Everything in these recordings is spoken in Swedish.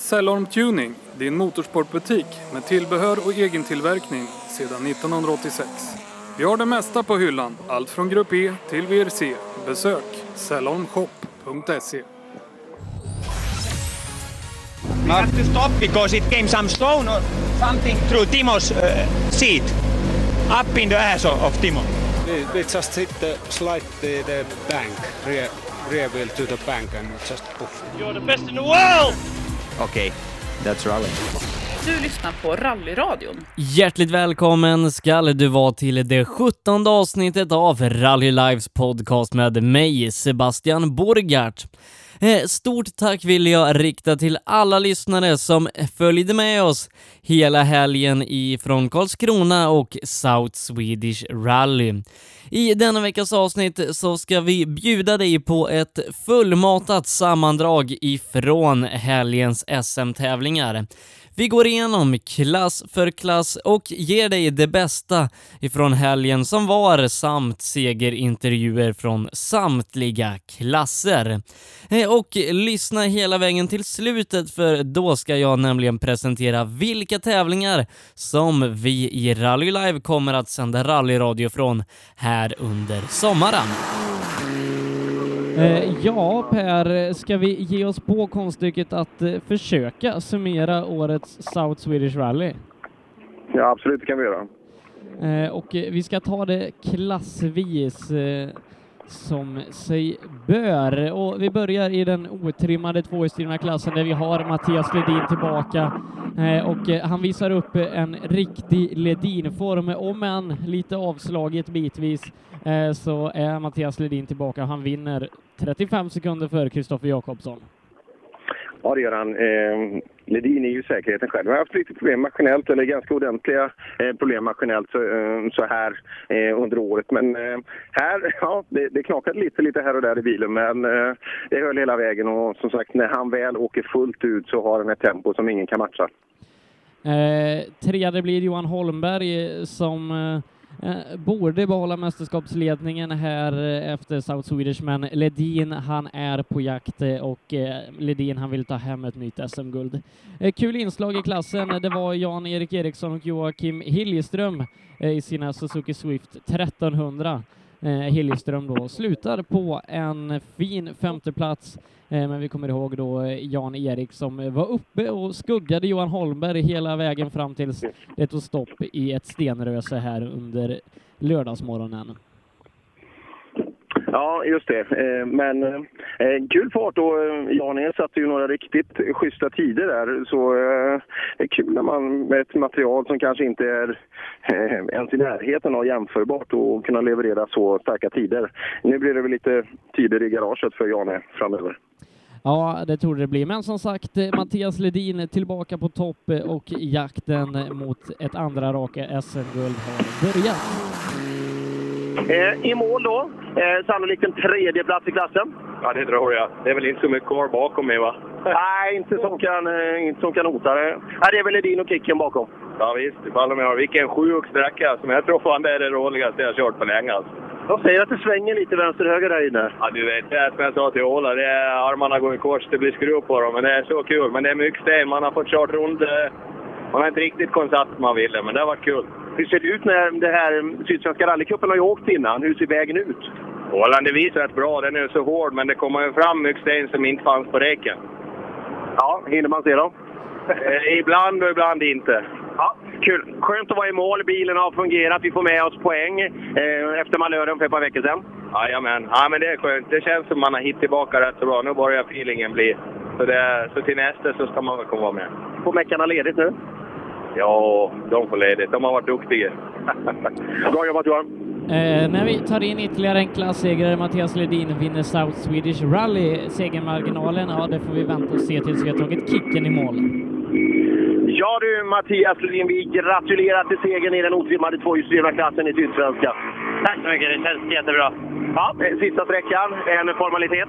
Cellorm Tuning, din motorsportbutik med tillbehör och egentillverkning sedan 1986. Vi har det mesta på hyllan, allt från Grupp E till VRC. Besök cellormshop.se. We have to stop because it came some stone or something through Timo's uh, seat, up in the ass of, of Timo. We, we just hit the slide the, the bank, rear, rear wheel to the bank and just poof. You're the best in the world! Okay, that's rally. Du lyssnar på Rallyradion. Hjärtligt välkommen ska du vara till det sjuttonde avsnittet av Rally Lives podcast med mig, Sebastian Borgart. Eh, stort tack vill jag rikta till alla lyssnare som följde med oss hela helgen ifrån Karlskrona och South Swedish Rally. I denna veckas avsnitt så ska vi bjuda dig på ett fullmatat sammandrag ifrån helgens SM-tävlingar. Vi går igenom klass för klass och ger dig det bästa ifrån helgen som var samt segerintervjuer från samtliga klasser. Eh, och lyssna hela vägen till slutet för då ska jag nämligen presentera vilka tävlingar som vi i Rally Live kommer att sända rallyradio från här under sommaren. Eh, ja, Per, ska vi ge oss på konststycket att eh, försöka summera årets South Swedish Rally? Ja, absolut, det kan vi göra. Eh, och vi ska ta det klassvis som sig bör. Och vi börjar i den otrimmade tvåhjulsdrivna klassen där vi har Mattias Ledin tillbaka. Eh, och han visar upp en riktig Ledin-form, om än lite avslaget bitvis, eh, så är Mattias Ledin tillbaka. Han vinner 35 sekunder för Kristoffer Jakobsson. Ja, det gör han. Eh, Ledin är ju säkerheten själv. Han har haft lite problem maskinellt, eller ganska ordentliga eh, problem maskinellt så, eh, så här eh, under året. Men eh, här, ja, det, det knakade lite, lite här och där i bilen, men eh, det höll hela vägen. Och som sagt, när han väl åker fullt ut så har han ett tempo som ingen kan matcha. Eh, tredje blir Johan Holmberg eh, som Eh, borde behålla mästerskapsledningen här eh, efter South Swedish, men Ledin han är på jakt eh, och Ledin han vill ta hem ett nytt SM-guld. Kul inslag i klassen, det var Jan-Erik Eriksson och Joakim Hiljeström i sina Suzuki Swift 1300. Eh, Hiljeström då slutar på en fin femteplats Eh, Men vi kommer ihåg då eh, Jan Erik som eh, var uppe och skuggade Johan Holmberg hela vägen fram tills det tog stopp i ett stenröse här under lördagsmorgonen. Ja, just det. Eh, men eh, kul fart och eh, Jan satte ju några riktigt schyssta tider där. Så det är kul när man med ett material som kanske inte är ens i närheten av jämförbart och kunna leverera så starka tider. Nu blir det väl lite tider i garaget för Jane framöver. Ja, det tror det blir. Men som sagt, Mattias Ledin tillbaka på topp och jakten mot ett andra raka SM-guld har börjat. Eh, I mål då, eh, sannolikt en tredje plats i klassen. Ja, det tror jag. Det är väl inte så mycket kvar bakom mig, va? Nej, inte som kan, eh, inte som kan hota det. Nej, det är väl Ledin och Kicken bakom. Ja, visst. De har vilken sjuk sträcka som jag tror fan det är det roligaste jag har kört på länge. Alltså. De säger att det svänger lite vänster-höger där inne. Ja, du vet, det är som jag sa till Ola, det är armarna går i kors, det blir skruv på dem. Men det är så kul. Men det är mycket sten, man har fått kört runt. Man har inte riktigt kommit man ville, men det har varit kul. Hur ser det ut när det här Sydsvenska rallycupen har ju åkt innan? Hur ser vägen ut? Åland, det visar rätt bra. Den är så hård, men det kommer ju fram mycket sten som inte fanns på räcken. Ja, hinner man se dem? Eh, ibland och ibland inte. Ja, kul. Skönt att vara i mål. Bilen har fungerat. Vi får med oss poäng eh, efter malören för ett par veckor sedan. Jajamän. Ja, men det är skönt. Det känns som man har hittat tillbaka rätt så bra. Nu börjar feelingen bli. Så, det, så till nästa så ska man väl komma med. Får meckarna ledigt nu? Ja, de får ledigt. De har varit duktiga. Bra jobbat Johan! Eh, när vi tar in ytterligare en klassegrare, Mattias Ledin vinner South Swedish Rally. Segermarginalen, ja det får vi vänta och se tills vi har tagit kicken i mål. Ja du Mattias Ledin, vi gratulerar till segern i den otrimmade tvåhjulsdrivna klassen i Sydsvenska. Tack så mycket, det känns jättebra. Ja, sista sträckan, en formalitet.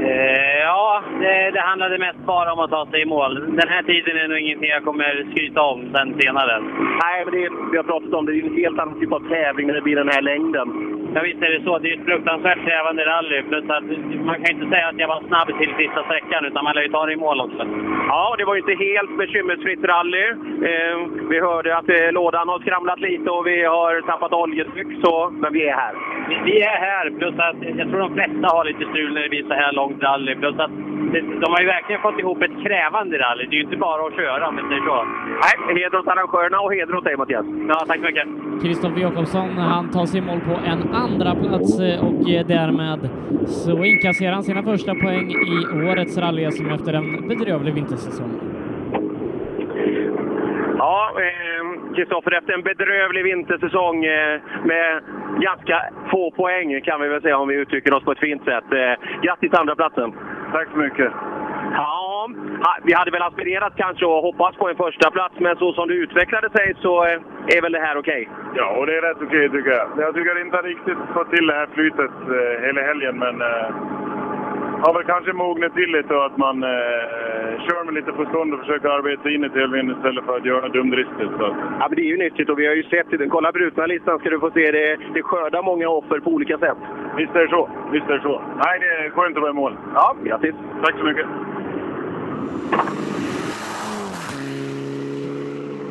Eh, ja, det, det handlade mest bara om att ta sig i mål. Den här tiden är nog ingenting jag kommer skryta om sen senare. Nej, men det, vi har pratat om det. Det är en helt annan typ av tävling när det blir den här längden. Ja, visst är det så. Det är ett fruktansvärt krävande rally. Plus att man kan inte säga att jag var snabb till sista sträckan, utan man lär ju ta det i mål också. Ja, det var ju inte helt bekymmersfritt rally. Eh, vi hörde att eh, lådan har skramlat lite och vi har tappat oljetryck, så, men vi är här. Vi, vi är här, plus att jag tror de flesta har lite strul när det blir så här långt rally. Plus att det, de har ju verkligen fått ihop ett krävande rally. Det är ju inte bara att köra, om vi säger så. Nej, heder åt arrangörerna och heder åt dig Mattias. Ja, tack så mycket. Kristoffer Jakobsson, han tar sig i mål på en andra plats eh, och eh, därmed så inkasserar han sina första poäng i årets rally som efter en bedrövlig vintersäsong. Ja, Kristoffer, eh, efter en bedrövlig vintersäsong eh, med ganska få poäng kan vi väl säga om vi uttrycker oss på ett fint sätt. Eh, grattis till andra platsen. Tack så mycket. Ja, vi hade väl aspirerat kanske och hoppats på en första plats men så som det utvecklade sig så eh, är väl det här okej? Okay? Ja, och det är rätt okej okay, tycker jag. Jag tycker inte riktigt fått till det här flytet eh, hela helgen men eh, har väl kanske mognat till lite och att man eh, kör med lite förstånd och försöker arbeta in i tävlingen istället för att göra dumdristigt. Ja, men det är ju nyttigt och vi har ju sett det. Kolla brutna listan ska du få se. Det, det skördar många offer på olika sätt. Visst är det så. Visst är det så. Nej, det är skönt att vara i mål. Ja, grattis. Tack så mycket.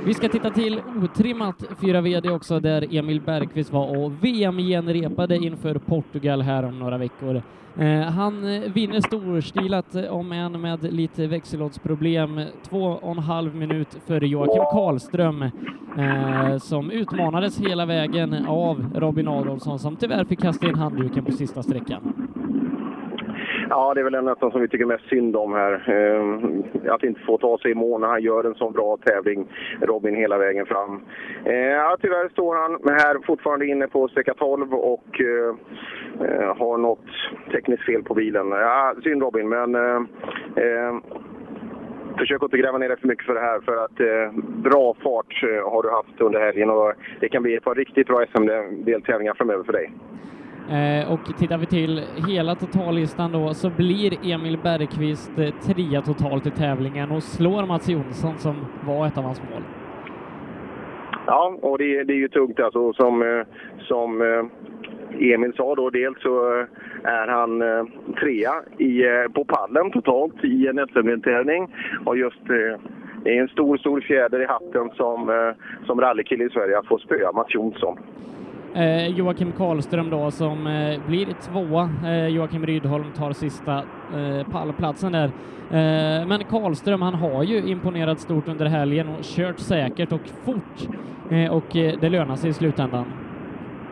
Vi ska titta till otrimmat 4 VD också, där Emil Bergqvist var och VM-genrepade inför Portugal här om några veckor. Eh, han vinner storstilat, om än med lite växellådsproblem, två och en halv minut före Joakim Karlström, eh, som utmanades hela vägen av Robin Adolfsson, som tyvärr fick kasta in handduken på sista sträckan. Ja, det är väl nästan som vi tycker mest synd om här. Eh, att inte få ta sig i mål när han gör en sån bra tävling, Robin, hela vägen fram. Eh, ja, tyvärr står han här fortfarande inne på sträcka 12 och eh, eh, har något tekniskt fel på bilen. Ja, synd Robin, men eh, eh, försök inte gräva ner dig för mycket för det här. För att eh, bra fart eh, har du haft under helgen och det kan bli ett par riktigt bra SM-deltävlingar framöver för dig. Eh, och tittar vi till hela totallistan då så blir Emil Bergqvist eh, trea totalt i tävlingen och slår Mats Jonsson som var ett av hans mål. Ja, och det, det är ju tungt alltså. Som, eh, som eh, Emil sa då, dels så är han trea i, på pallen totalt i en SM-tävling. Och just det är en stor, stor fjäder i hatten som, som rallykille i Sverige att få spöa Mats Jonsson. Eh, Joakim Karlström då som eh, blir tvåa. Eh, Joakim Rydholm tar sista eh, pallplatsen där. Eh, men Karlström han har ju imponerat stort under helgen och kört säkert och fort eh, och eh, det lönar sig i slutändan.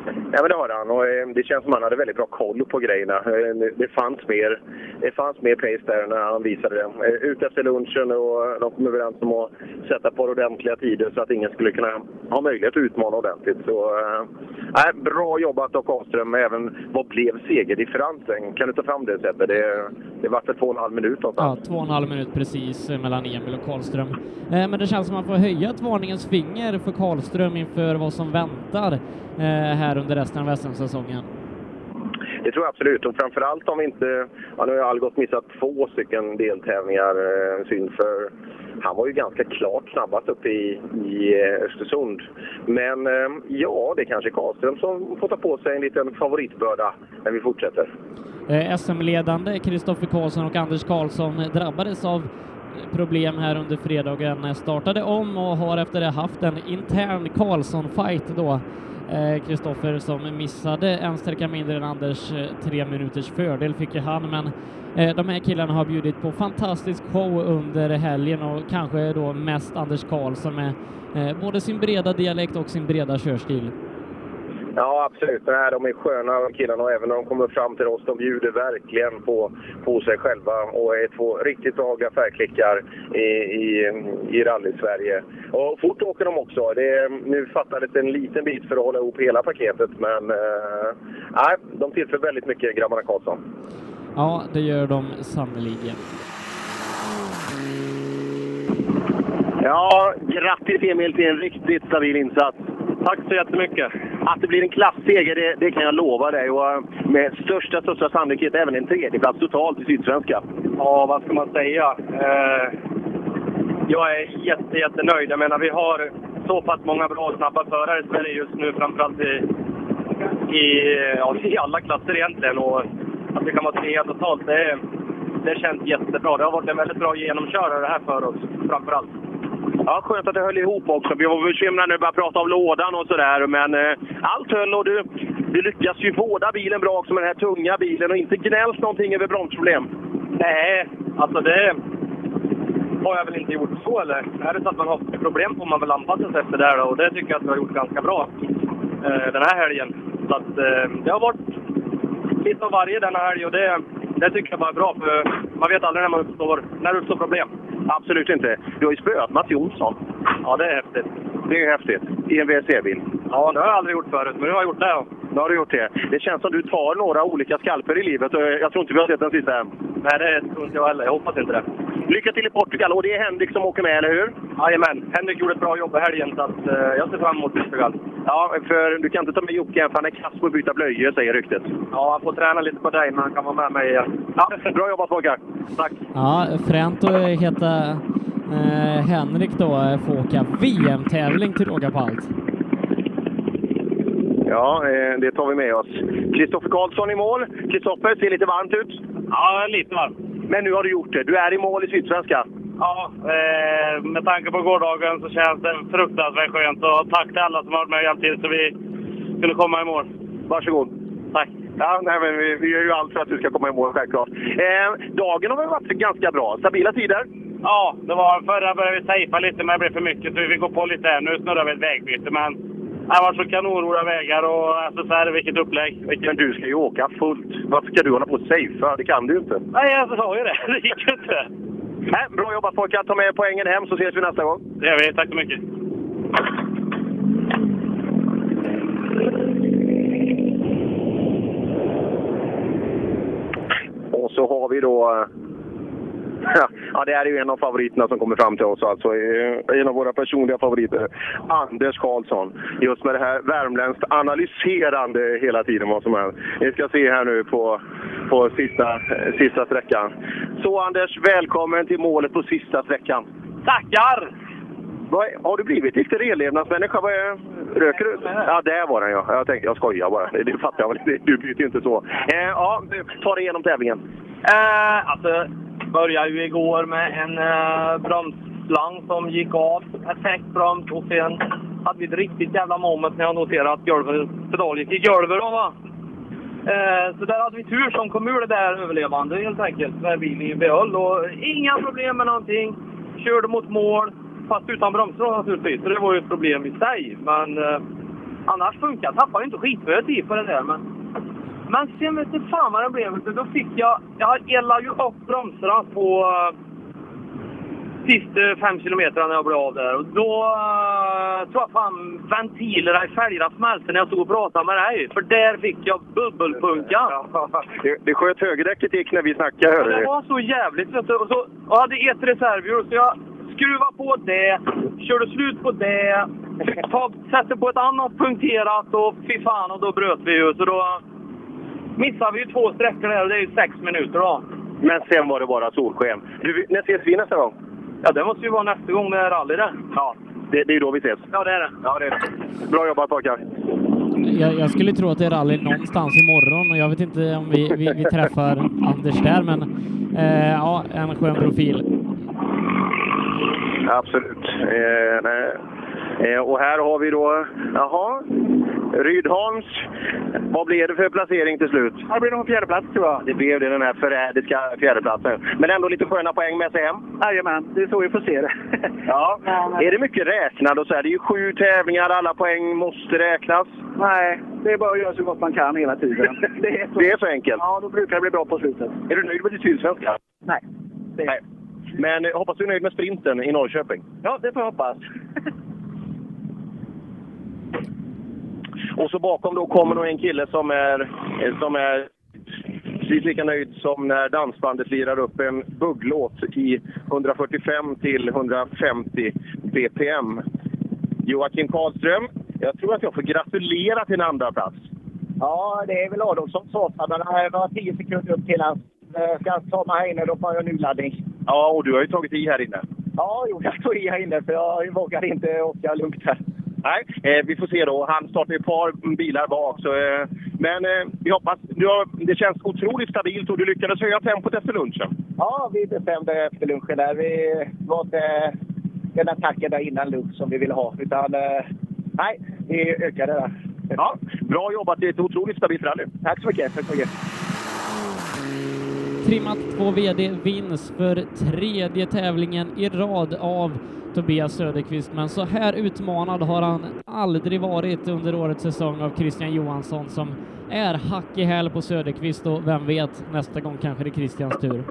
Ja, men det har han. Och, eh, det känns som han hade väldigt bra koll på grejerna. Eh, det, fanns mer, det fanns mer pace där när han visade det. Eh, ut efter lunchen och de kom överens om att sätta på ordentliga tider så att ingen skulle kunna ha möjlighet att utmana ordentligt. Så, ehm, äh, bra jobbat av Karlström. Även vad blev segerdifferensen? Kan du ta fram det Sebbe? Det, det var för två och en halv minut någonstans. Ja, två och en halv minut precis eh, mellan Emil och Karlström. Eh, men det känns som att man får höja ett varningens finger för Karlström inför vad som väntar eh, här under resten av SM-säsongen. Det tror jag absolut. Och framförallt om vi inte... Ja, nu har Algot missat två stycken deltävlingar, eh, synd för han var ju ganska klart snabbast uppe i, i eh, Östersund. Men eh, ja, det är kanske Karlström som får ta på sig en liten favoritbörda när vi fortsätter. SM-ledande Kristoffer Karlsson och Anders Karlsson drabbades av problem här under fredagen, startade om och har efter det haft en intern Karlsson-fight då Eh, Kristoffer som missade en sträcka mindre än Anders eh, tre minuters fördel fick ju han, men eh, de här killarna har bjudit på fantastisk show under helgen och kanske då mest Anders Karlsson med både sin breda dialekt och sin breda körstil. Ja, absolut. Nej, de är sköna killarna och även när de kommer fram till oss, de bjuder verkligen på, på sig själva och är två riktigt behagliga färgklickar i, i, i rally-Sverige. Och fort åker de också. Det, nu fattades en liten bit för att hålla ihop hela paketet, men eh, de tillför väldigt mycket, grabbarna Karlsson. Ja, det gör de sannerligen. Ja, grattis Emil till en riktigt stabil insats. Tack så jättemycket. Att det blir en klassseger, det, det kan jag lova dig. Och eh, med största, största sannolikhet även en tredjeplats totalt i Sydsvenska. Ja, vad ska man säga? Eh, jag är jätte, jättenöjd. Jag menar, vi har så pass många bra och snabba förare i Sverige just nu, framförallt i, i, ja, i alla klasser egentligen. Och att vi kan vara trea totalt, det, det känns jättebra. Det har varit en väldigt bra genomkörare det här för oss, framförallt. Ja, skönt att det höll ihop också. Vi var bekymrade när vi började prata om lådan och sådär, men eh, allt höll och du, du lyckas ju vårda bilen bra också med den här tunga bilen och inte gnällt någonting över bromsproblem. Nej, alltså det har jag väl inte gjort så eller? Är det så att man har problem får man väl anpassa sig efter det då, och det tycker jag att vi har gjort ganska bra eh, den här helgen. Så att eh, det har varit lite av varje denna helg och det, det tycker jag bara är bra för man vet aldrig när, man uppstår, när det uppstår problem. Absolut inte. Du har ju spöat Mats Jonsson. Ja, det är häftigt. Det är häftigt. I en WRC-bil. Ja, det har jag aldrig gjort förut, men nu har jag gjort det. Nu har du gjort det. Det känns som du tar några olika skalper i livet jag tror inte vi har sett den sista än. Nej, det tror inte jag heller. Jag hoppas inte det. Lycka till i Portugal och det är Henrik som åker med, eller hur? Jajamän. Henrik gjorde ett bra jobb i helgen, så att, eh, jag ser fram emot Portugal. Ja, för du kan inte ta med Jocke än, för han är kass på att byta blöjor, säger ryktet. Ja, han får träna lite på dig, men han kan vara med mig igen. Ja, bra jobbat pojkar! Tack! Ja, fränt att heta eh, Henrik då eh, får åka VM-tävling till råga på allt. Ja, eh, det tar vi med oss. Kristoffer Karlsson i mål. Kristoffer, ser lite varmt ut. Ja, lite varmt. Men nu har du gjort det. Du är i mål i Sydsvenska. Ja, eh, med tanke på gårdagen så känns det fruktansvärt skönt. Och tack till alla som har varit med och hjälpt till så vi kunde komma i mål. Varsågod. Tack. Ja, nej, men vi, vi gör ju allt för att du ska komma i mål, självklart. Eh, dagen har väl varit ganska bra. Stabila tider. Ja, det var förra började vi safea lite men det blev för mycket så vi fick gå på lite här. Nu snurrar vi ett vägbyte men det har varit så kanonroliga vägar och SSR, vilket upplägg. Vilket... Men du ska ju åka fullt. Varför ska du hålla på och safea? Det kan du ju inte. Nej, jag sa ju det. Det gick ju inte. Nej, bra jobbat pojkar. Ta med poängen hem så ses vi nästa gång. Det gör vi. Tack så mycket. Och så har vi då... Ja, det här är ju en av favoriterna som kommer fram till oss. Alltså, eh, en av våra personliga favoriter. Anders Karlsson. Just med det här värmländskt analyserande hela tiden vad som händer. Vi ska se här nu på, på sista, sista sträckan. Så Anders, välkommen till målet på sista sträckan. Tackar! Vad, har du blivit riktig renlevnadsmänniska? Vad röker du? Ja, där var den ja. Jag tänkte, jag skojar bara. Det fattar jag väl. Du byter ju inte så. Eh, ja, ta dig igenom tävlingen. Eh, alltså, började ju igår med en eh, bromsslang som gick av. Perfekt broms. Och sen hade vi ett riktigt jävla moment när jag noterade att golvet, gick i golvet. Eh, så där hade vi tur som kom ur det där överlevande helt enkelt. Med bilen i behåll. Och inga problem med någonting. Körde mot mål. Fast utan bromsar naturligtvis. Så det var ju ett problem i sig. Men eh, annars funkar det. Tappade ju inte skitmycket tid på det där. Men, men sen vet du fan vad det blev. Då fick jag... Jag eldade ju upp bromsarna på uh, sista fem kilometerna när jag blev av där. Och då uh, tror jag fan ventilerna i fälgarna smälte när jag stod och pratade med dig. För där fick jag bubbelpunka. Det, det sköt högerdäcket gick när vi snackade. Ja, hörde det du. var så jävligt. Vet du. Och så, jag hade ett reservhjul, så jag skruvade på det, körde slut på det, fick ta, på ett annat punkterat och fy fan, och då bröt vi ju. Så då missade vi ju två sträckor där och det är ju sex minuter då. Men sen var det bara solsken. Du, när ses vi nästa gång? Ja, det måste ju vara nästa gång det är rally det. Ja, det, det är ju då vi ses. Ja, det är det. Ja, det är det. Bra jobbat pojkar. Jag, jag skulle tro att det är rally någonstans imorgon och jag vet inte om vi, vi, vi träffar Anders där, men eh, ja, en skön profil. Absolut. Eh, nej. Eh, och här har vi då, jaha, Rydholms. Vad blev det för placering till slut? Det blir nog fjärdeplats tror jag. Det blev det, den här förrädiska fjärdeplatsen. Men ändå lite sköna poäng med sig hem. Jajamän, det är så vi får se det. Ja. Är det mycket räknad och så här? Det är ju sju tävlingar, alla poäng måste räknas. Nej, det är bara att göra så gott man kan hela tiden. Det är så, Det är så enkelt? Ja, då brukar det bli bra på slutet. Är du nöjd med ditt sydsvenska? Nej. Det... Nej. Men eh, hoppas du är nöjd med sprinten i Norrköping? Ja, det får jag hoppas. Och så bakom då kommer nog en kille som är, som är precis lika nöjd som när dansbandet lirar upp en bugglåt i 145 till 150 bpm. Joakim Karlström, Jag tror att jag får gratulera till en andra plats. Ja, det är väl Adolfsson sa men det var 10 sekunder upp till hans. Eh, Ska jag ta mig här inne, då får jag nyladdning. Ja, och du har ju tagit i här inne. Ja, jo, jag tog i här inne för jag vågar inte åka lugnt här. Nej, eh, vi får se då. Han startar ett par bilar bak. Så, eh, men eh, vi hoppas. Du har, det känns otroligt stabilt och du lyckades höja tempot efter lunchen. Ja, vi bestämde efter lunchen där. Vi var inte den attacken där innan lunch som vi ville ha. Utan, eh, nej, vi ökade där. Ja, bra jobbat. Det är ett otroligt stabilt rally. Tack så mycket. Tack så mycket. Trimmat 2 VD vinns för tredje tävlingen i rad av Tobias Söderqvist, men så här utmanad har han aldrig varit under årets säsong av Christian Johansson som är hack i häl på Söderqvist och vem vet, nästa gång kanske det är Christians tur.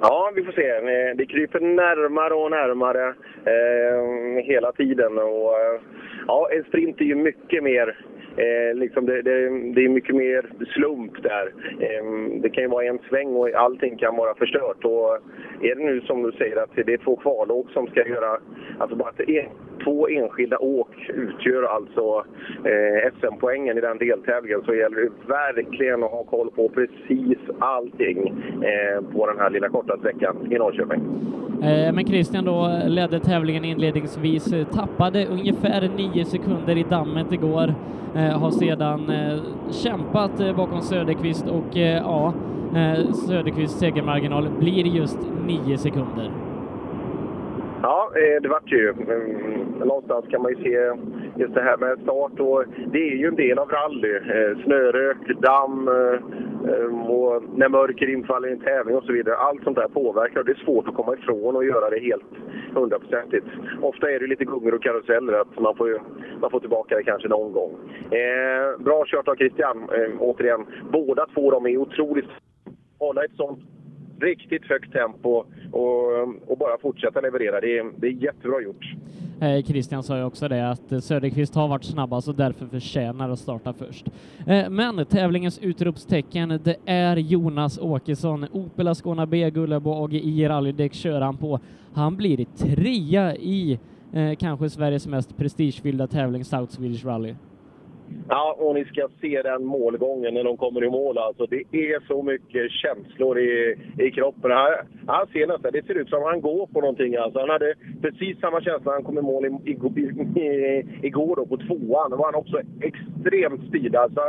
Ja, vi får se. Det kryper närmare och närmare eh, hela tiden. Och, eh, ja, en sprint är ju mycket mer Eh, liksom det, det, det är mycket mer slump där. Eh, det kan ju vara en sväng och allting kan vara förstört. Och är det nu som du säger att det är två kvalåk som ska göra... Alltså bara att en, två enskilda åk utgör alltså eh, SM-poängen i den deltävlingen så gäller det verkligen att ha koll på precis allting eh, på den här lilla korta sträckan i Norrköping. Eh, Men Christian då ledde tävlingen inledningsvis, eh, tappade ungefär nio sekunder i dammet igår, eh, Eh, har sedan eh, kämpat eh, bakom Söderqvist och eh, ja, eh, Söderqvists segermarginal blir just nio sekunder. Ja, eh, det vart ju. Men Någonstans kan man ju se just det här med start och det är ju en del av rally. Eh, Snörök, damm eh, eh, och när mörker infaller i en tävling och så vidare. Allt sånt där påverkar och det är svårt att komma ifrån och göra det helt hundraprocentigt. Ofta är det lite gungor och karuseller att man får, man får tillbaka det kanske någon gång. Eh, bra kört av Christian, eh, återigen. Båda två de är otroligt hålla ett sånt riktigt högt tempo och, och bara fortsätta leverera. Det är, det är jättebra gjort. Eh, Christian sa ju också det att eh, Söderqvist har varit snabbast och därför förtjänar att starta först. Eh, Men tävlingens utropstecken, det är Jonas Åkesson. Opel Ascona B, Gullebo AGI rallydäck kör han på. Han blir trea i eh, kanske Sveriges mest prestigefyllda tävling, South Swedish Rally. Ja, och ni ska se den målgången när de kommer i mål. Alltså, det är så mycket känslor i, i kroppen. Han, han ser nästan, det ser ut som att han går på någonting. Alltså, han hade precis samma känsla när han kom i mål i, i, i, igår då, på tvåan. Då var han också extremt speed. Alltså,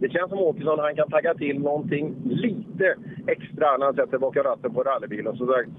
det känns som Åkesson, han kan tagga till någonting lite extra när han sätter bakom ratten på rallybilen. Så sagt,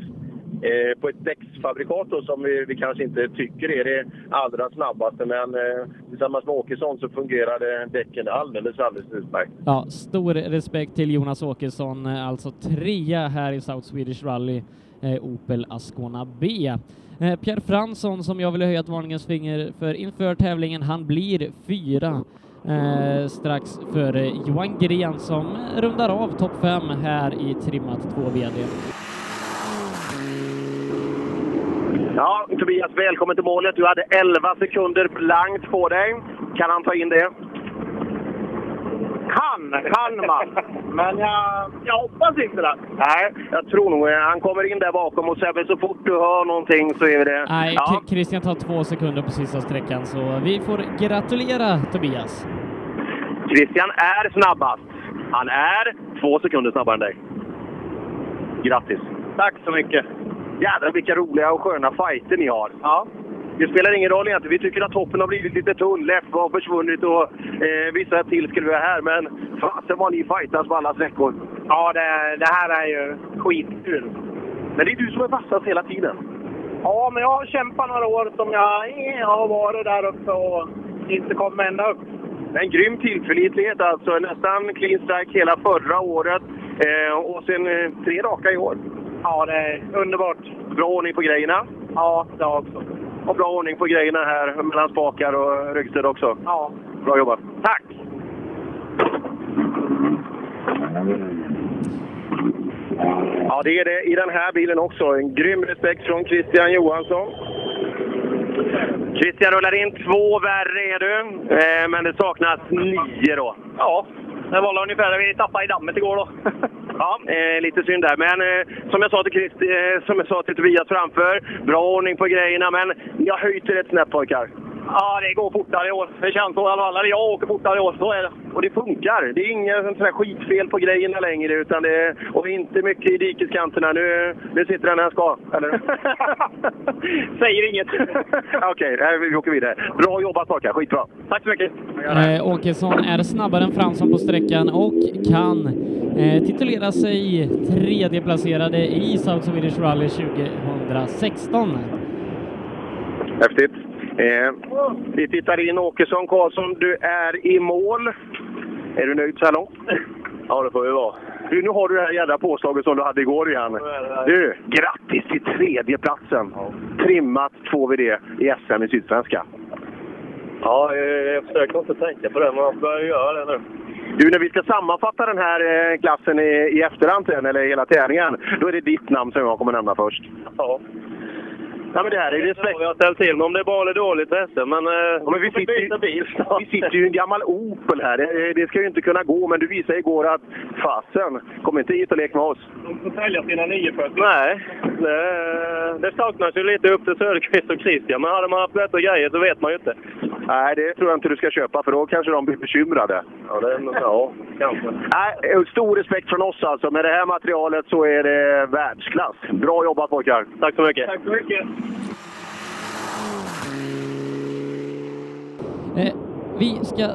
eh, på ett däcksfabrikat då, som vi, vi kanske inte tycker är det allra snabbaste. Men eh, tillsammans med Åkesson så fungerade däcken alldeles, alldeles utmärkt. Ja, stor respekt till Jonas Åkesson, eh, alltså trea här i South Swedish Rally, eh, Opel Ascona B. Eh, Pierre Fransson, som jag ville höja ett varningens finger för inför tävlingen, han blir fyra eh, strax före Johan Gren som rundar av topp fem här i trimmat 2 VD. Ja, Tobias, välkommen till målet. Du hade 11 sekunder blankt på dig. Kan han ta in det? Kan, kan man. Men jag, jag hoppas inte det. Nej, jag tror nog eh, han kommer in där bakom och Sebbe, så fort du hör någonting så är det... Nej, ja. Christian tar två sekunder på sista sträckan, så vi får gratulera Tobias. Christian är snabbast. Han är två sekunder snabbare än dig. Grattis! Tack så mycket. Jädrar vilka roliga och sköna fighter ni har. Ja. Det spelar ingen roll egentligen. Vi tycker att toppen har blivit lite tunn. Leffe har försvunnit och eh, vissa till skulle vi ha här. Men fasen vad ni fightas på alla sträckor. Ja, det, det här är ju skitkul. Men det är du som är vassast hela tiden. Ja, men jag har kämpat några år som jag, jag har varit där uppe och inte kommit ända upp. En grym tillförlitlighet alltså. Nästan clean strike hela förra året. Eh, och sen eh, tre raka i år. Ja, det är underbart. Bra ordning på grejerna. Ja, det har också. Och bra ordning på grejerna här mellan spakar och ryggstöd också. Ja. Bra jobbat. Tack! Ja, det är det i den här bilen också. En grym respekt från Christian Johansson. Christian rullar in två värre är du, eh, men det saknas nio då. Ja, det var ungefär det vi tappade i dammet igår då. Ja, eh, lite synd där. Men eh, som jag sa till Christ, eh, som jag sa till Tobias framför, bra ordning på grejerna. Men ni har höjt er ett snäpp pojkar. Ja, det går fortare i år. Det känns så i alla fall. Eller jag åker fortare i år, så är det. Och det funkar. Det är här skitfel på grejerna längre. Utan det är, och inte mycket i dikeskanterna. Nu, nu sitter den där den ska, eller? Säger inget. Okej, okay, vi åker vidare. Bra jobbat pojkar, skitbra. Tack så mycket. Eh, Åkesson är snabbare än Fransson på sträckan och kan eh, titulera sig tredjeplacerade i South Swedish Rally 2016. Häftigt. Eh, vi tittar in Åkesson. Karlsson, du är i mål. Är du nöjd så här långt? Ja, det får vi vara. Du, nu har du det här jädra påslaget som du hade igår igen. Du, grattis till tredjeplatsen! Trimmat två VD i SM i Sydsvenska. Ja, jag, jag försöker inte tänka på det, men jag börjar göra det nu. Du, när vi ska sammanfatta den här eh, klassen i, i efterhand sen, eller hela tävlingen, då är det ditt namn som jag kommer nämna först. Ja. Ja, men det här är respekt. Jag har ställt till om det är bra eller dåligt SM, men, eh, ja, men vi, sitter, ju, bil vi sitter ju i en gammal Opel här. Det, det ska ju inte kunna gå, men du visade igår att fasen, kom inte hit och lek med oss. De får sälja sina 940. Nej, det, det saknas ju lite upp till Söderqvist och Christian, men hade man haft bättre grejer så vet man ju inte. Nej, det tror jag inte du ska köpa, för då kanske de blir bekymrade. Ja, det, ja kanske. Nej, stor respekt från oss alltså. Med det här materialet så är det världsklass. Bra jobbat pojkar! Tack så mycket! Tack så mycket! Eh, vi ska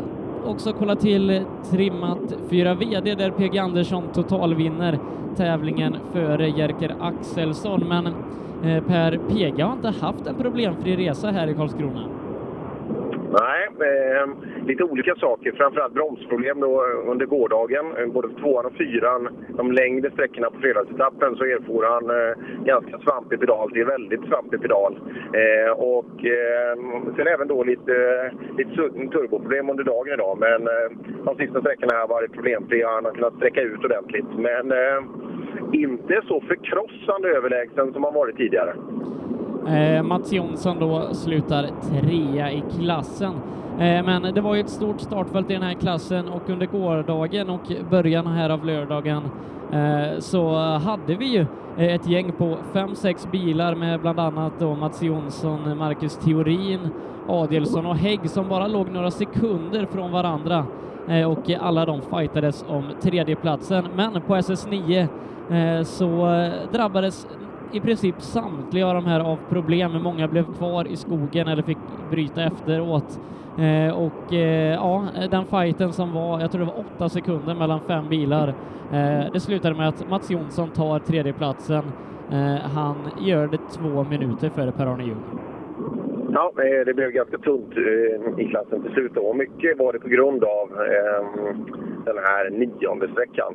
också kolla till trimmat 4 VD där PG Andersson totalvinner tävlingen före Jerker Axelsson. Men eh, Per, PG har inte haft en problemfri resa här i Karlskrona. Nej, eh, lite olika saker. Framförallt bromsproblem då eh, under gårdagen. Eh, både tvåan och fyran, de längre sträckorna på fredagsetappen, så erfor han eh, ganska svampig pedal. Det är väldigt svampig pedal. Eh, och eh, sen även då lite, eh, lite turboproblem under dagen idag. Men eh, de sista sträckorna har varit problemfria. Han har kunnat sträcka ut ordentligt. Men eh, inte så förkrossande överlägsen som han varit tidigare. Eh, Mats Jonsson då slutar trea i klassen. Eh, men det var ju ett stort startfält i den här klassen och under gårdagen och början här av lördagen eh, så hade vi ju eh, ett gäng på fem, sex bilar med bland annat då Mats Jonsson, Marcus Theorin, Adelsson och Hägg som bara låg några sekunder från varandra eh, och alla de fightades om tredjeplatsen. Men på SS9 eh, så eh, drabbades i princip samtliga av de här av problem. Många blev kvar i skogen eller fick bryta efteråt. Eh, och eh, ja, den fighten som var, jag tror det var åtta sekunder mellan fem bilar, eh, det slutade med att Mats Jonsson tar tredjeplatsen. Eh, han gör det två minuter före Per-Arne Ljung. Ja, eh, det blev ganska tunt eh, i klassen till slut. Och mycket var det på grund av ehm, den här nionde sträckan.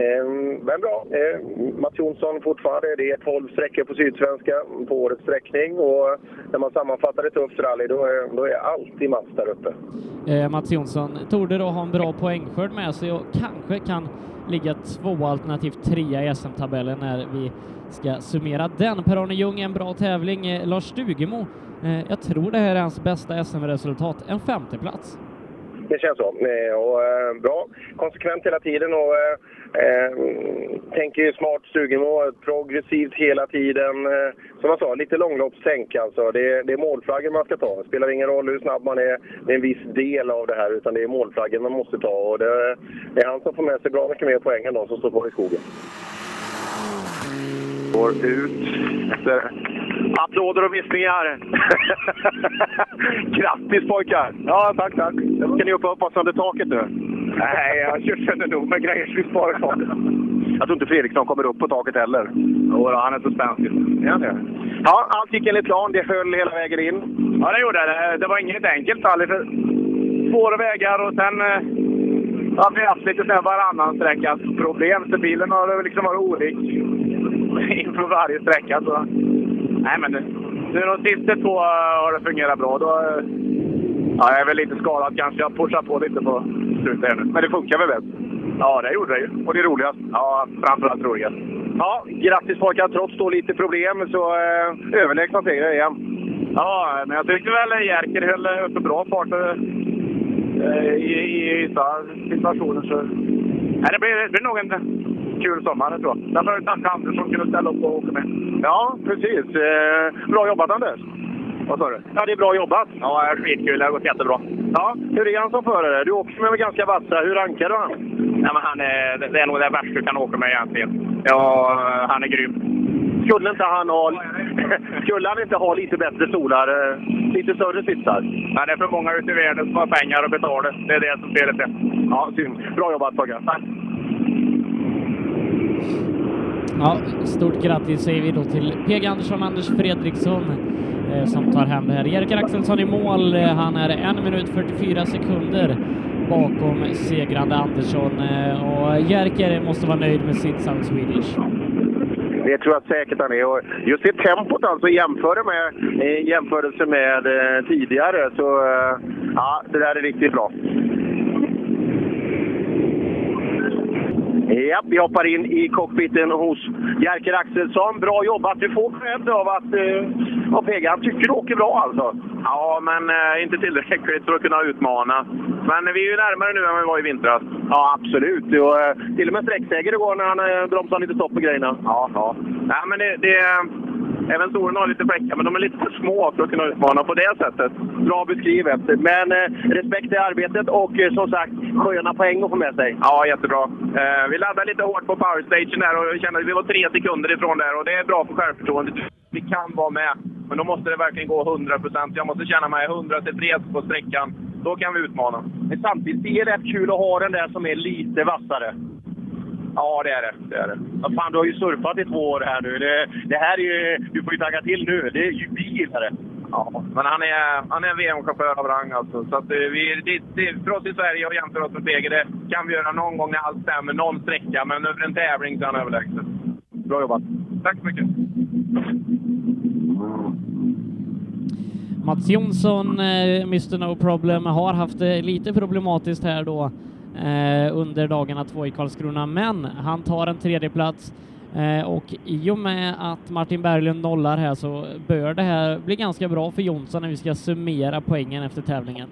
Ehm, men bra, ehm, Mats Jonsson fortfarande. Det är 12 sträckor på Sydsvenska på årets sträckning och när man sammanfattar ett tufft rally då är, då är alltid Mats där uppe. Eh, Mats Jonsson torde då ha en bra poängskörd med sig och kanske kan ligga två alternativt trea i SM-tabellen när vi ska summera den. Per-Arne Ljung en bra tävling. Eh, Lars Stugemo, eh, jag tror det här är hans bästa SM-resultat, en femteplats. Det känns så. Eh, och, eh, bra, konsekvent hela tiden och eh, eh tänker ju smart Stugemo, progressivt hela tiden. Som jag sa, lite långloppstänk alltså. Det, det är målflaggen man ska ta. Det spelar ingen roll hur snabb man är. Det är en viss del av det här, utan det är målflaggen man måste ta. Och det, det är han som får med sig bra mycket mer poäng än de som står på i skogen. Går ut efter applåder och viskningar. Grattis pojkar! Ja, tack, tack. Ska ni upp och hoppas under taket nu? Nej, jag kör sönder nog med grejer som vi sparar taket. Jag tror inte Fredriksson kommer upp på taket heller. Jo, han är så spänstig. Det? Ja, allt gick enligt plan. Det höll hela vägen in. Ja, det gjorde det. Det var inget enkelt. För svåra vägar och sen eh, har vi haft lite varannan sträckas problem. Så bilen har liksom varit olik inför varje sträcka. Så. Nej, men nu de sista två har det fungerat bra. Då, ja, jag är väl lite skadad kanske. Jag pushar på lite på slutet nu. Men det funkar väl bäst? Ja, det gjorde det ju. Och det är roligast? Ja, framförallt roligast. Ja, grattis pojkar! Trots då lite problem så eh, överlägsna seger igen. Ja, men jag tyckte väl Jerker höll uppe bra fart eh, i, i vissa situationer. Så... Nej, det, blir, det blir nog en kul sommar, tror jag. Därför tackar Anders som kunde ställa upp och åka med. Ja, precis. Eh, bra jobbat Anders! Vad sa du? Ja, det är bra jobbat. Ja, skitkul. Det har gått jättebra. Ja, hur är han som förare? Du åker med ganska vassa. Hur rankar du han? Nej, men han är, det är nog det värsta du kan åka med egentligen. Ja, han är grym. Skulle inte han ha, skulle han inte ha lite bättre stolar? eh, Lite större sitsar? Nej, det är för många ute i världen som har pengar att betala. Det är det som felet är. Ja, synd. Bra jobbat Togge. Tack. Ja, stort grattis säger vi då till PG Andersson och Anders Fredriksson eh, som tar hem det här. Jerker Axelsson i mål. Eh, han är en minut 44 sekunder bakom segrande Andersson eh, och Jerker måste vara nöjd med sitt Sound Swedish. Det tror jag säkert han är. Och just det tempot alltså jämför med, i jämförelse med eh, tidigare så eh, ja, det där är riktigt bra. Ja, vi hoppar in i cockpiten hos Jerker Axelsson. Bra jobbat! Du får cred av att eh, av PG. Han tycker du åker bra alltså. Ja, men eh, inte tillräckligt för att kunna utmana. Men vi är ju närmare nu än vi var i vintras. Ja, absolut. Och, eh, till och med sträckseger igår när han eh, bromsade lite stopp på grejerna. Ja, ja. Nej, men det, det, även Soren har lite fläckar, men de är lite för små för att kunna utmana på det sättet. Bra beskrivet. Men eh, respekt i arbetet och eh, som sagt, sköna poäng att få med sig. Ja, jättebra. Eh, vi laddade lite hårt på powerstation där och kände att vi var tre sekunder ifrån där och det är bra för självförtroendet. Vi kan vara med, men då måste det verkligen gå 100% Jag måste känna mig 100 tillfreds på sträckan. Då kan vi utmana. Men samtidigt, det är rätt kul att ha den där som är lite vassare. Ja, det är det. det, är det. Ja, fan, du har ju surfat i två år här nu. Det, det här är ju, du får ju tagga till nu. Det är ju det. Ja, men han är, han är en VM-chaufför av rang alltså. Så att eh, vi, det, det, för oss i Sverige att jämföra oss med PG, det kan vi göra någon gång när allt stämmer, någon sträcka. Men över en tävling så är han överlägsen. Bra jobbat. Tack så mycket. Mats Jonsson, eh, Mr No Problem, har haft det lite problematiskt här då under dagarna två i Karlskrona, men han tar en tredje plats eh, och i och med att Martin Berglund nollar här så bör det här bli ganska bra för Jonsson när vi ska summera poängen efter tävlingen.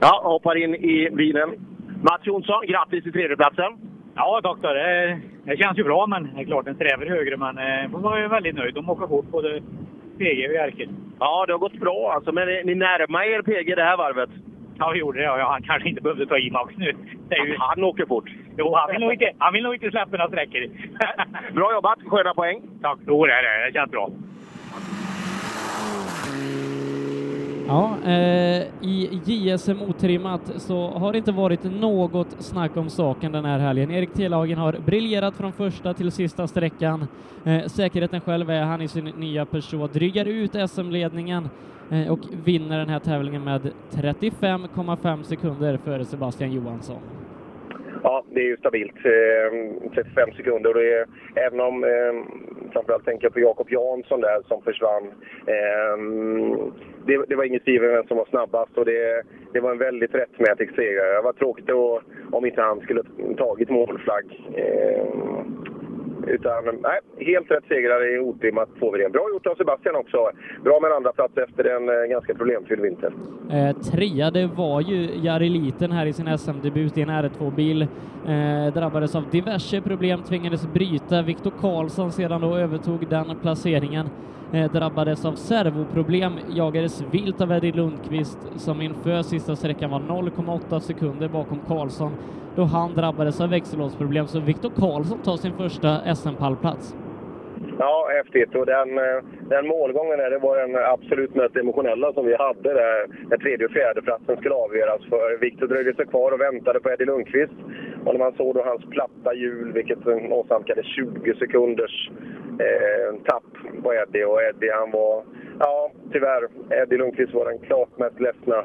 Ja, hoppar in i bilen. Mats Jonsson, grattis till tredjeplatsen. Ja, tack. då. Det, det känns ju bra, men det är klart den strävar högre. Men eh, man var ju väldigt nöjd. De åker fort, både PG och Jerker. Ja, det har gått bra alltså. Men ni närmar er PG det här varvet? Ja, vi gjorde det. Ja, han kanske inte behövde ta i Max nu. Ju... Han åker fort. Jo, han vill nog inte, han vill nog inte släppa några sträckor. Bra jobbat! Sköna poäng. Tack. Jo, det är det. Det känns bra. Ja, eh, i JSM otrimmat så har det inte varit något snack om saken den här helgen. Erik Telhagen har briljerat från första till sista sträckan. Eh, säkerheten själv är han i sin nya Peugeot, drygar ut SM-ledningen eh, och vinner den här tävlingen med 35,5 sekunder före Sebastian Johansson. Ja, det är ju stabilt. Eh, 35 sekunder. Och det är, även om, eh, framförallt tänker jag på Jakob Jansson där som försvann. Eh, det, det var inget tvivel vem som var snabbast och det, det var en väldigt rättmätig seger. Det var tråkigt då, om inte han skulle tagit målflagg. Eh, utan nej, helt rätt segrare i otrimmat får det. Bra gjort av Sebastian också. Bra med en andra plats efter en eh, ganska problemfylld vinter. Eh, trea, det var ju Jari Liten här i sin SM-debut i en R2-bil. Eh, drabbades av diverse problem, tvingades bryta. Viktor Karlsson sedan då övertog den placeringen. Eh, drabbades av servoproblem, jagades vilt av Eddie Lundqvist som inför sista sträckan var 0,8 sekunder bakom Karlsson då han drabbades av växellådsproblem. Så Viktor Karlsson tar sin första SM-pallplats. Ja, häftigt. Och den, eh, den målgången där, det var den absolut mest emotionella som vi hade där. När tredje och fjärde platsen skulle avgöras. För Viktor dröjde sig kvar och väntade på Eddie Lundqvist. Och när man såg då hans platta hjul, vilket åsamkade 20 sekunders eh, tapp på Eddie. Och Eddie han var, ja tyvärr, Eddie Lundqvist var den klart mest ledsna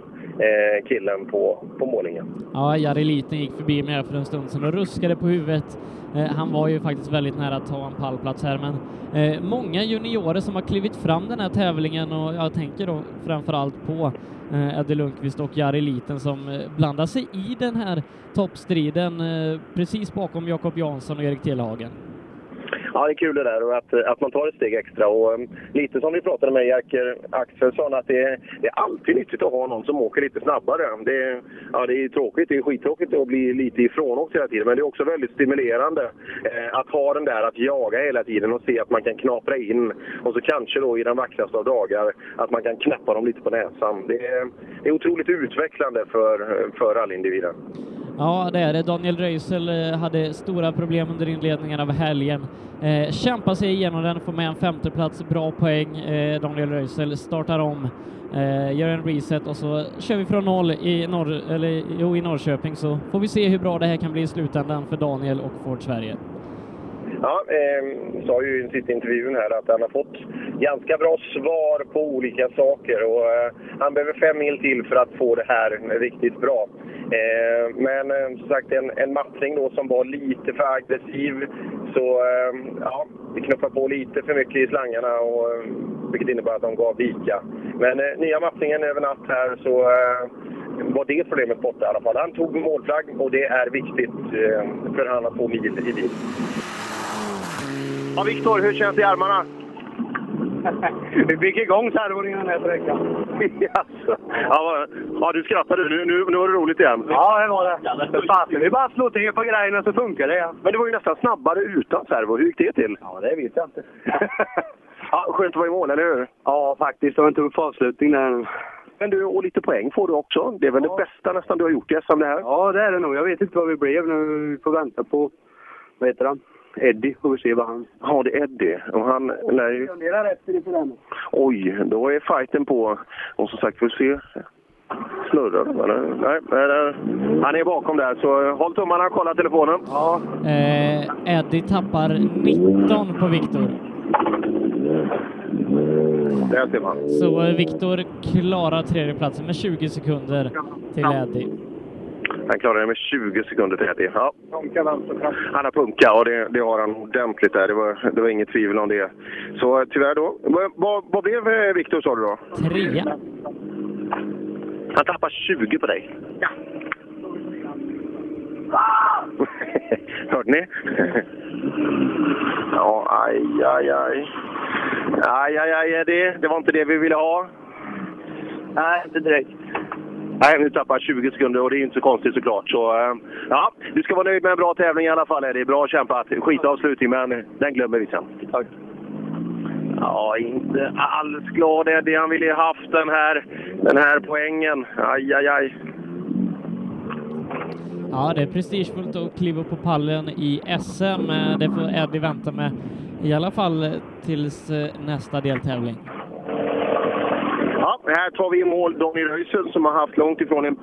eh, killen på, på målningen. Ja, Jari Liten gick förbi mig här för en stund sedan och ruskade på huvudet. Eh, han var ju faktiskt väldigt nära att ta en pallplats här, men eh, många juniorer som har klivit fram den här tävlingen och jag tänker då framför allt på eh, Eddie Lundqvist och Jari Liten som eh, blandar sig i den här toppstriden eh, precis bakom Jakob Jansson och Erik Telehagen ja, det är kul det där och att, att man tar ett steg extra. Och, um, lite som vi pratade med Jerker eh, Axelsson, att det, är- det är alltid nyttigt att ha någon som åker lite snabbare. Det, är- ja, det är tråkigt, det är skittråkigt att bli lite ifrånåkt hela tiden, men det är också väldigt stimulerande eh, att ha den där att jaga hela tiden och se att man kan knapra in och så kanske då i den vackraste av dagar att man kan knäppa dem lite på näsan. Det är, det är otroligt utvecklande för, för rallyindividen. Ja, det är det. Daniel Röisel eh, hade stora problem under inledningen av helgen. Eh, kämpar sig igenom den, får med en femteplats, bra poäng. Eh, Daniel Röisel startar om, eh, gör en reset och så kör vi från noll i, norr, eller, jo, i Norrköping så får vi se hur bra det här kan bli i slutändan för Daniel och Ford Sverige. Ja, eh, sa ju i den sista intervjun här att han har fått ganska bra svar på olika saker och eh, han behöver fem mil till för att få det här riktigt bra. Eh, men eh, som sagt, en, en matchning då som var lite för aggressiv så eh, ja, det knuffade på lite för mycket i slangarna och, eh, vilket innebär att de gav vika. Men eh, nya matchningen över natt här så eh, var det problemet borta i alla fall. Han tog målflagg och det är viktigt eh, för han att få mil i bil. Ja, Viktor, hur känns det i armarna? Vi fick igång servon i den här sträckan. Jaså? ja, ja, du skrattade. Nu, nu, nu var det roligt igen. Ja, det var det. Fasen, vi bara slår till på grejerna så funkar det. Ja. Men det var ju nästan snabbare utan servo. Hur gick det till? Ja, det vet jag inte. ja, skönt att vara i mål, eller hur? Ja, faktiskt. Det var en tuff avslutning där. Men du, och lite poäng får du också. Det är väl det bästa nästan du har gjort i SM det här? Ja, det är det nog. Jag vet inte vad vi blev nu. Vi får vänta på, vad heter han? Eddie. Får vi se vad han... Ja, det är Eddie. Och han lär ju... Oj, då är fighten på. Och som sagt, får vi se. Snurrar eller? Nej, nej, nej. han är bakom där. Så håll tummarna och kolla telefonen. Ja. Eh, Eddie tappar 19 på Viktor. Där ser man. Så Viktor klarar tredjeplatsen med 20 sekunder till Eddie. Han klarar det med 20 sekunder till Eddie. Ja. Han har punka och det, det har han ordentligt där. Det var, det var inget tvivel om det. Så tyvärr då. Vad, vad, blev eh, Viktor sa du då? Trea. Han tappar 20 på dig. Ja. Hörde ni? ja, aj, aj, aj. Aj, aj, aj, Eddie. Det var inte det vi ville ha. Nej, inte direkt. Nej, nu tappar 20 sekunder och det är inte så konstigt såklart. Så, eh, ja, du ska vara nöjd med en bra tävling i alla fall Eddie. Bra kämpat. Skitavslutning, men den glömmer vi sen. Tack. Ja, inte alls glad Eddie. Han ville ju haft den här, den här poängen. Aj, aj, aj. Ja, det är prestigefullt att kliva på pallen i SM. Det får Eddie vänta med i alla fall tills eh, nästa deltävling. Här tar vi i mål Daniel Röisel som har haft långt ifrån en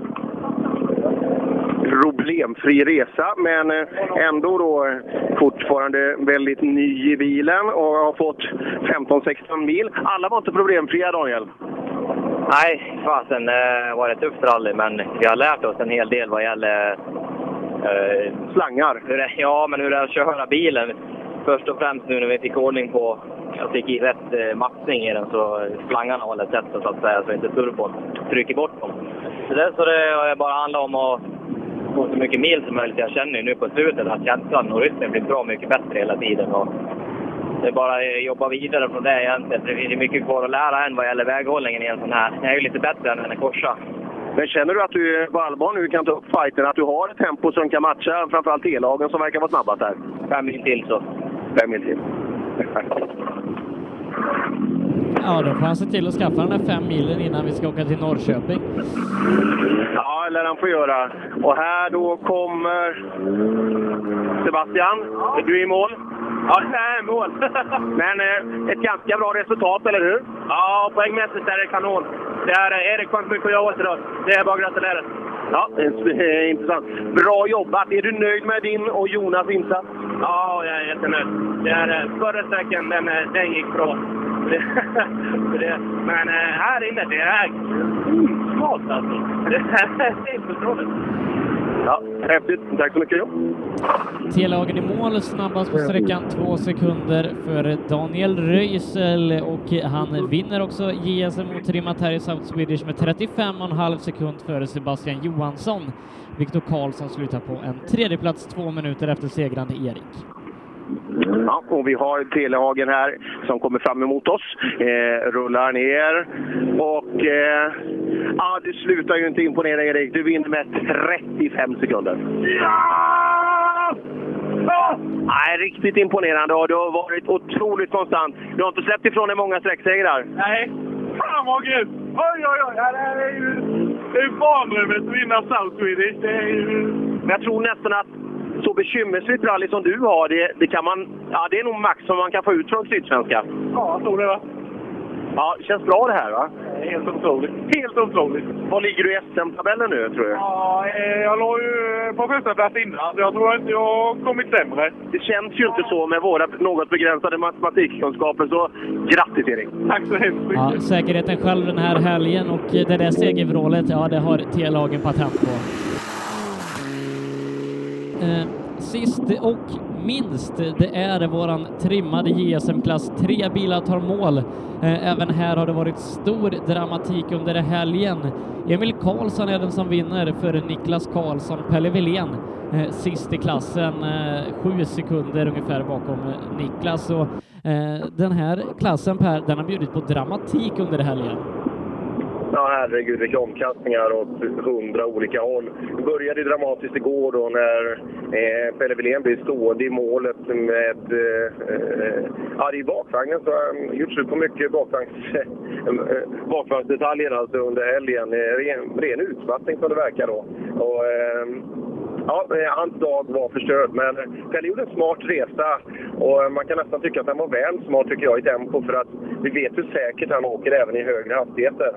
problemfri resa, men eh, ändå då eh, fortfarande väldigt ny i bilen och har fått 15-16 mil. Alla var inte problemfria, Daniel. Nej, fasen det var ett tufft rally, men vi har lärt oss en hel del vad gäller... Eh, Slangar? Det, ja, men hur det är att köra bilen. Först och främst nu när vi fick ordning på... Jag fick i rätt eh, matchning i den så slangarna håller tätt så att säga, så inte turbon trycker bort dem. Så det, så det bara handlat om att få så mycket mil som möjligt. Jag känner ju nu på slutet att känslan och rytmen blir bra mycket bättre hela tiden. Och det är bara att jobba vidare från det egentligen. Det finns mycket kvar att lära än vad gäller väghållningen i en sån här. Jag är ju lite bättre än den här korsa. Men känner du att du på allvar nu kan ta upp fighten? Att du har ett tempo som kan matcha framförallt E-lagen som verkar vara snabbast här? Fem mil till så. Fem mil till. Ja, då får han se till att skaffa den här fem milen innan vi ska åka till Norrköping. Ja, eller han får göra. Och här då kommer Sebastian. Är du i mål? Ja, det är mål. Men eh, ett ganska bra resultat, eller hur? Ja, poängmässigt är det kanon. Det är Erik har inte mycket att göra idag. Det är bara att gratulera. Ja, eh, intressant. Bra jobbat! Är du nöjd med din och Jonas insats? Ja, jag är jättenöjd. Det är, eh, förra sträckan, den, eh, den gick bra. Det, det, men här inne, det är mm, smalt alltså. Det är helt otroligt. Ja, häftigt. Tack så mycket. T-lagen i mål snabbast på sträckan, två sekunder för Daniel Röisel och han vinner också JSM mot Rimatari South Swedish med 35,5 sekund före Sebastian Johansson. Viktor Karlsson slutar på en tredjeplats två minuter efter segrande Erik. Ja, och vi har Telehagen här som kommer fram emot oss. Eh, rullar ner och eh, ja, du slutar ju inte imponera Erik. Du vinner med 35 sekunder. Ja! Nej, riktigt imponerande och du har varit otroligt konstant. Du har inte släppt ifrån dig många sträcksegrar. Nej. Fan vad grymt! Oj, oj, oj! Ja, det är ju det är ju att vinna South Swedish. Det är ju... Men jag tror nästan att så bekymmersfritt rally som du har, det, det, kan man, ja, det är nog max som man kan få ut från Sydsvenska. Ja, jag tror det va. Ja, känns bra det här va? Helt otroligt. Helt otroligt. Var ligger du i SM-tabellen nu tror du? Ja, eh, jag låg ju på första plats innan. Jag tror inte jag har kommit sämre. Det känns ju inte så med våra något begränsade matematikkunskaper, så grattis Erik! Tack så hemskt mycket! Ja, säkerheten själv den här helgen och det där segervrålet, ja det har T-lagen patent på. Eh, sist och minst, det är våran trimmade JSM-klass. Tre bilar tar mål. Eh, även här har det varit stor dramatik under helgen. Emil Karlsson är den som vinner för Niklas Karlsson, Pelle Wilén eh, sist i klassen, eh, sju sekunder ungefär bakom Niklas. Och, den här klassen Per, den har bjudit på dramatik under helgen. Ja, herregud vilka omkastningar åt hundra olika håll. Det började dramatiskt igår då när eh, Pelle Wilén blev stående i målet med... Eh, eh, ja, i bakvagnen så har han gjort slut på mycket bakvagns, eh, eh bakvagnsdetaljer alltså under helgen. Eh, Ren, ren utmattning som det verkar då. Och, eh, Ja, hans dag var förstörd, men Pelle gjorde en smart resa och eh, man kan nästan tycka att han var väl smart tycker jag i tempo för att vi vet hur säkert han åker även i högre hastigheter.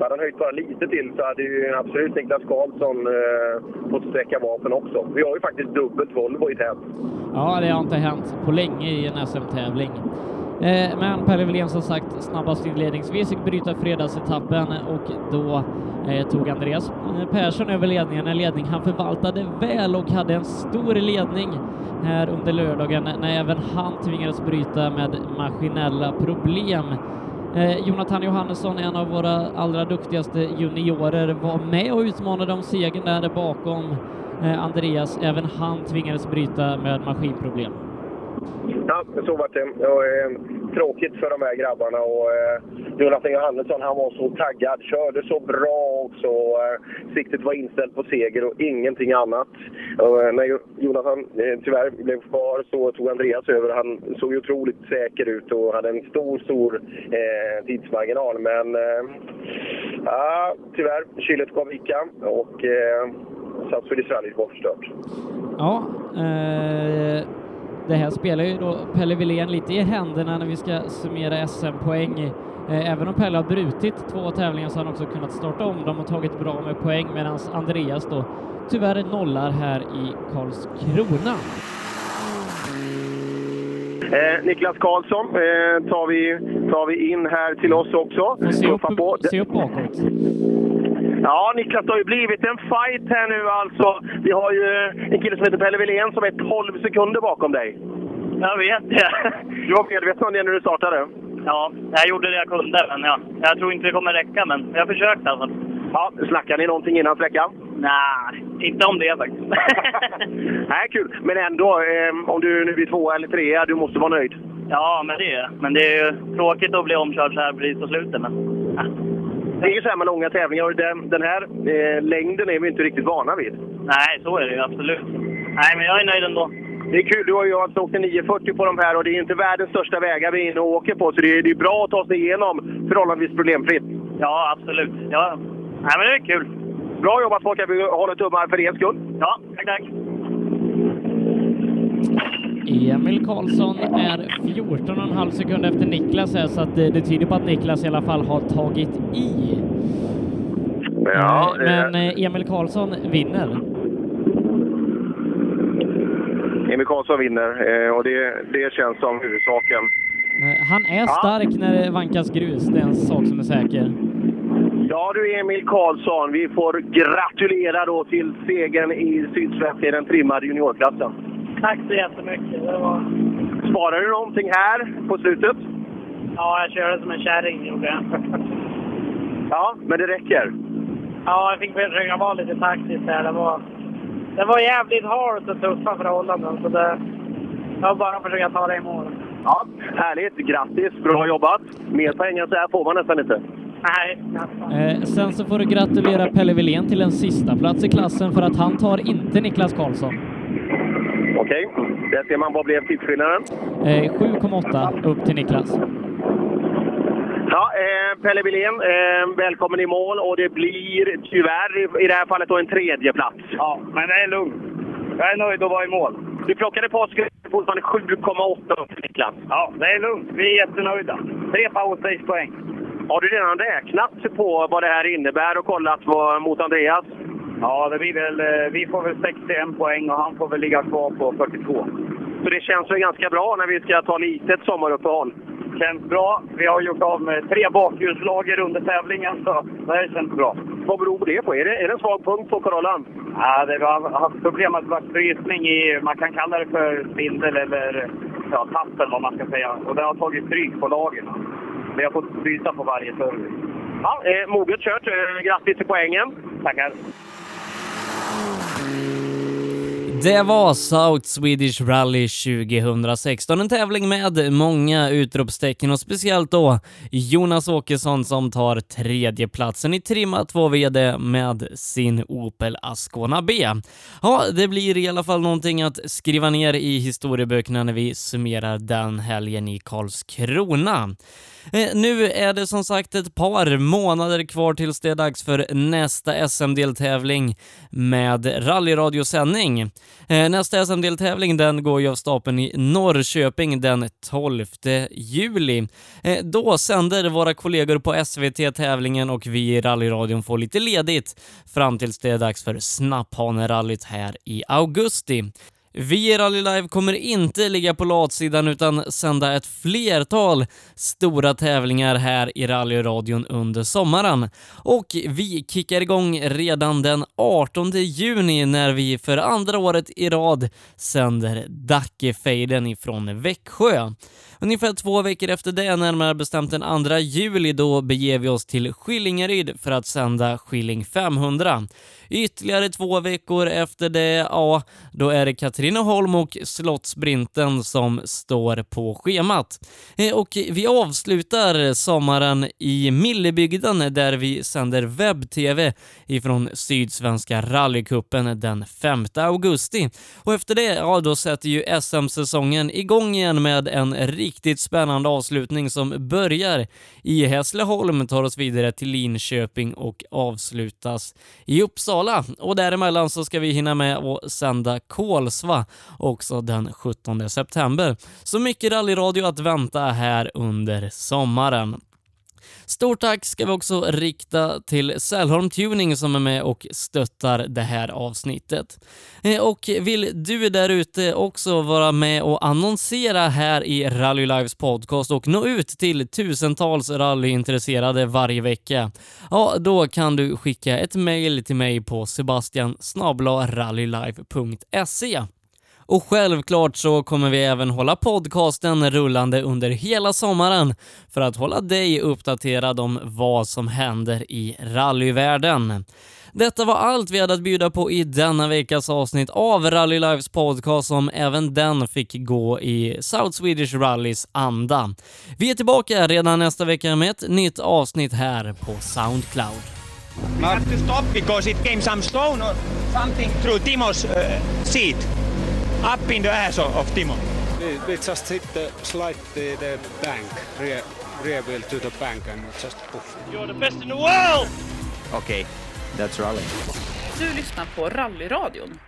Hade han höjt bara lite till så hade ju absolut Niklas Karlsson eh, fått sträcka vapen också. Vi har ju faktiskt dubbelt Volvo i tävling. Ja, det har inte hänt på länge i en SM-tävling. Eh, men Pelle Wilén som sagt snabbast inledningsvis fick bryta fredagsetappen och då eh, tog Andreas eh, Persson över ledningen, en ledning han förvaltade väl och hade en stor ledning här under lördagen när även han tvingades bryta med maskinella problem. Jonathan Johannesson, en av våra allra duktigaste juniorer, var med och utmanade om segern där bakom Andreas. Även han tvingades bryta med maskinproblem. Ja, så var det. det var, eh, tråkigt för de här grabbarna. Och, eh, Jonathan Johannesson han var så taggad, körde så bra också. Eh, siktet var inställt på seger och ingenting annat. Och, eh, när Jonathan eh, tyvärr blev kvar så tog Andreas över. Han såg otroligt säker ut och hade en stor, stor eh, tidsmarginal. Men eh, ja, tyvärr, kylet gav vika och eh, South Swedish Rally var förstört. Ja, eh, det här spelar ju då Pelle Wilén lite i händerna när vi ska summera SM-poäng. Eh, även om Pelle har brutit två tävlingar så har han också kunnat starta om dem och tagit bra med poäng medan Andreas då tyvärr nollar här i Karlskrona. Eh, Niklas Karlsson eh, tar, vi, tar vi in här till oss också. Se upp, se upp bakåt. Ja, Niklas, det har ju blivit en fight här nu alltså. Vi har ju en kille som heter Pelle Wilén som är 12 sekunder bakom dig. Jag vet det. Du var medveten om det när du startade? Ja, jag gjorde det jag kunde, men ja, jag tror inte det kommer räcka, men jag försökte alltså. Ja, snackade ni någonting innan sträckan? Nej, inte om det faktiskt. Nej, kul. Men ändå, eh, om du nu blir tvåa eller trea, du måste vara nöjd. ja, men det är Men det är ju tråkigt att bli omkörd så här precis på slutet, men... Ja. Det är ju så här med långa tävlingar och den, den här eh, längden är vi inte riktigt vana vid. Nej, så är det ju absolut. Nej, men jag är nöjd ändå. Det är kul. Du har ju alltså åkt en 940 på de här och det är inte världens största vägar vi är inne och åker på. Så det är, det är bra att ta sig igenom förhållandevis problemfritt. Ja, absolut. Ja. Nej, men det är kul. Bra jobbat folk! Vi håller tummar för er skull. Ja, tack, tack. Emil Karlsson är 14,5 sekunder efter Niklas här, så att det, det tyder på att Niklas i alla fall har tagit i. Ja, Eh, Men eh, Emil Karlsson vinner. Emil Karlsson vinner eh, och det, det känns som huvudsaken. Eh, Han är stark när det vankas grus, det är en sak som är säker. Ja du Emil Karlsson, vi får gratulera då till segern i Sydsvenska i den trimmade juniorklassen. Tack så jättemycket. Det var... Sparar du någonting här på slutet? Ja, jag körde som en kärring, gjorde jag. Ja, men det räcker. Ja, jag fick försöka vara lite taktisk där. Det var, det var jävligt halt och tuffa förhållanden. Så det, Jag bara försöka ta det i mål. Ja, härligt. Grattis! Bra jobbat! Mer poäng än så här får man nästan inte. Nej. Eh, sen så får du gratulera Pelle Wilén till en sista plats i klassen för att han tar inte Niklas Karlsson. Okej, där ser man vad blev tidsskillnaden. Eh, 7,8 upp till Niklas. Ja, eh, Pelle Wilén, eh, välkommen i mål och det blir tyvärr i, i det här fallet då en tredje plats. Ja, men det är lugnt. Jag är nöjd att vara i mål. Du plockade på oss fortfarande 7,8 upp till Niklas. Ja, det är lugnt. Vi är jättenöjda. Tre powerstage-poäng. Har du redan räknat på vad det här innebär och kollat vad, mot Andreas? Ja, det blir väl, eh, vi får väl 61 poäng och han får väl ligga kvar på 42. Så det känns väl ganska bra när vi ska ta litet sommaruppehåll? Känns bra. Vi har gjort av med tre bakhjulslager under tävlingen, så det här känns bra. Vad beror det på? Är det, är det en svag punkt på Corollan? Ja, det har haft problem att det varit frysning i, man kan kalla det för spindel eller ja, tappen vad man ska säga. Och det har tagit stryk på lagren. Vi har fått frysa på varje service. Ja, eh, moget kört. Eh, grattis till poängen. Tackar. Mm. Det var South Swedish Rally 2016, en tävling med många utropstecken och speciellt då Jonas Åkesson som tar tredjeplatsen i trimma 2 VD med sin Opel Ascona B. Ja, det blir i alla fall någonting att skriva ner i historieböckerna när vi summerar den helgen i Karlskrona. Eh, nu är det som sagt ett par månader kvar tills det är dags för nästa SM-deltävling med rallyradiosändning. Eh, nästa SM-deltävling den går ju av stapeln i Norrköping den 12 juli. Eh, då sänder våra kollegor på SVT tävlingen och vi i rallyradion får lite ledigt fram tills det är dags för Snapphanerallyt här i augusti. Vi i Rally Live kommer inte ligga på latsidan utan sända ett flertal stora tävlingar här i rallyradion under sommaren. Och vi kickar igång redan den 18 juni när vi för andra året i rad sänder Dackefejden ifrån Växjö. Ungefär två veckor efter det, närmare bestämt den 2 juli, då beger vi oss till Skillingaryd för att sända Skilling 500. Ytterligare två veckor efter det, ja, då är det Katrineholm och Slottsbrinten som står på schemat. Eh, och vi avslutar sommaren i Millebygden där vi sänder webb-tv ifrån Sydsvenska rallycupen den 5 augusti. Och efter det, ja, då sätter ju SM-säsongen igång igen med en riktigt spännande avslutning som börjar i Hässleholm, tar oss vidare till Linköping och avslutas i Uppsala. Och däremellan så ska vi hinna med att sända Kolsva också den 17 september. Så mycket rallyradio att vänta här under sommaren. Stort tack ska vi också rikta till Sälholm Tuning som är med och stöttar det här avsnittet. Eh, och vill du där ute också vara med och annonsera här i Rally Lives podcast och nå ut till tusentals rallyintresserade varje vecka, ja, då kan du skicka ett mejl till mig på sebastian rallylive.se. Och självklart så kommer vi även hålla podcasten rullande under hela sommaren för att hålla dig uppdaterad om vad som händer i rallyvärlden. Detta var allt vi hade att bjuda på i denna veckas avsnitt av Rally Lives podcast som även den fick gå i South Swedish Rallys anda. Vi är tillbaka redan nästa vecka med ett nytt avsnitt här på Soundcloud. Vi have to stop because it came some stone or something through Timo's uh, seat. Up in the ass of, of Timo. We, we just hit the slide the, the bank, rear, rear wheel to the bank and just poof. You're the best in the world! Okay, that's rally. Du lyssnar på Rallyradion.